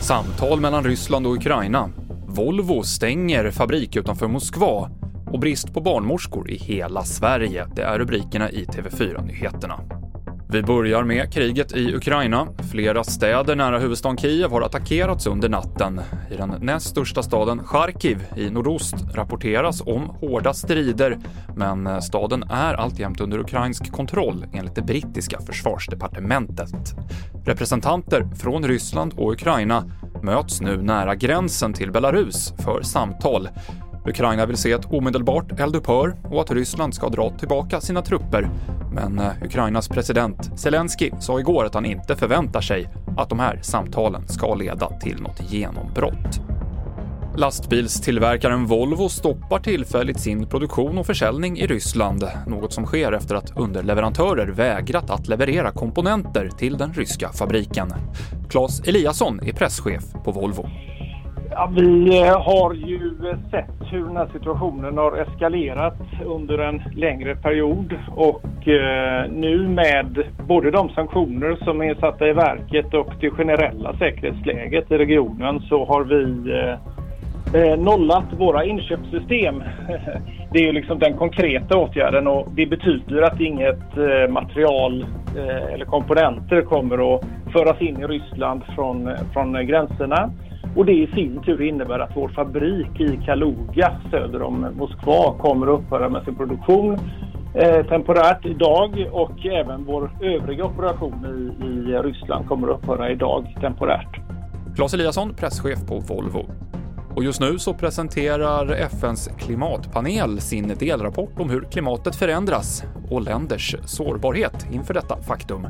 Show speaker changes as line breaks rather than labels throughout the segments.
Samtal mellan Ryssland och Ukraina. Volvo stänger fabrik utanför Moskva och brist på barnmorskor i hela Sverige. Det är rubrikerna i TV4-nyheterna. Vi börjar med kriget i Ukraina. Flera städer nära huvudstaden Kiev har attackerats under natten. I den näst största staden Charkiv i nordost rapporteras om hårda strider, men staden är alltjämt under ukrainsk kontroll enligt det brittiska försvarsdepartementet. Representanter från Ryssland och Ukraina möts nu nära gränsen till Belarus för samtal. Ukraina vill se ett omedelbart eldupphör och att Ryssland ska dra tillbaka sina trupper. Men eh, Ukrainas president Zelensky sa igår att han inte förväntar sig att de här samtalen ska leda till något genombrott. Lastbilstillverkaren Volvo stoppar tillfälligt sin produktion och försäljning i Ryssland, något som sker efter att underleverantörer vägrat att leverera komponenter till den ryska fabriken. Claes Eliasson är presschef på Volvo.
Ja, vi eh, har ju sett hur den här situationen har eskalerat under en längre period och eh, nu med både de sanktioner som är satta i verket och det generella säkerhetsläget i regionen så har vi eh, eh nollat våra inköpssystem. Det är ju liksom den konkreta åtgärden och det betyder att inget eh, material eller komponenter kommer att föras in i Ryssland från, från gränserna. Och det i sin tur innebär att vår fabrik i Kaluga söder om Moskva kommer att upphöra med sin produktion eh, temporärt idag och även vår övriga operation i, i Ryssland kommer att upphöra idag temporärt.
Claes Eliasson, presschef på Volvo. Och just nu så presenterar FNs klimatpanel sin delrapport om hur klimatet förändras och länders sårbarhet inför detta faktum.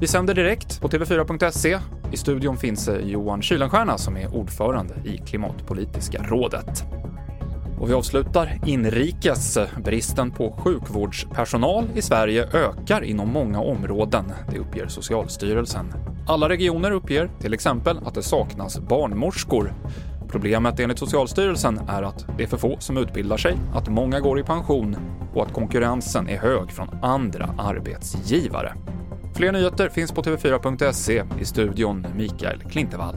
Vi sänder direkt på TV4.se. I studion finns eh, Johan Kylenstierna som är ordförande i Klimatpolitiska rådet. Och vi avslutar inrikes. Bristen på sjukvårdspersonal i Sverige ökar inom många områden, det uppger Socialstyrelsen. Alla regioner uppger till exempel att det saknas barnmorskor. Problemet enligt Socialstyrelsen är att det är för få som utbildar sig, att många går i pension och att konkurrensen är hög från andra arbetsgivare. Fler nyheter finns på tv4.se. I studion Mikael Klintevall.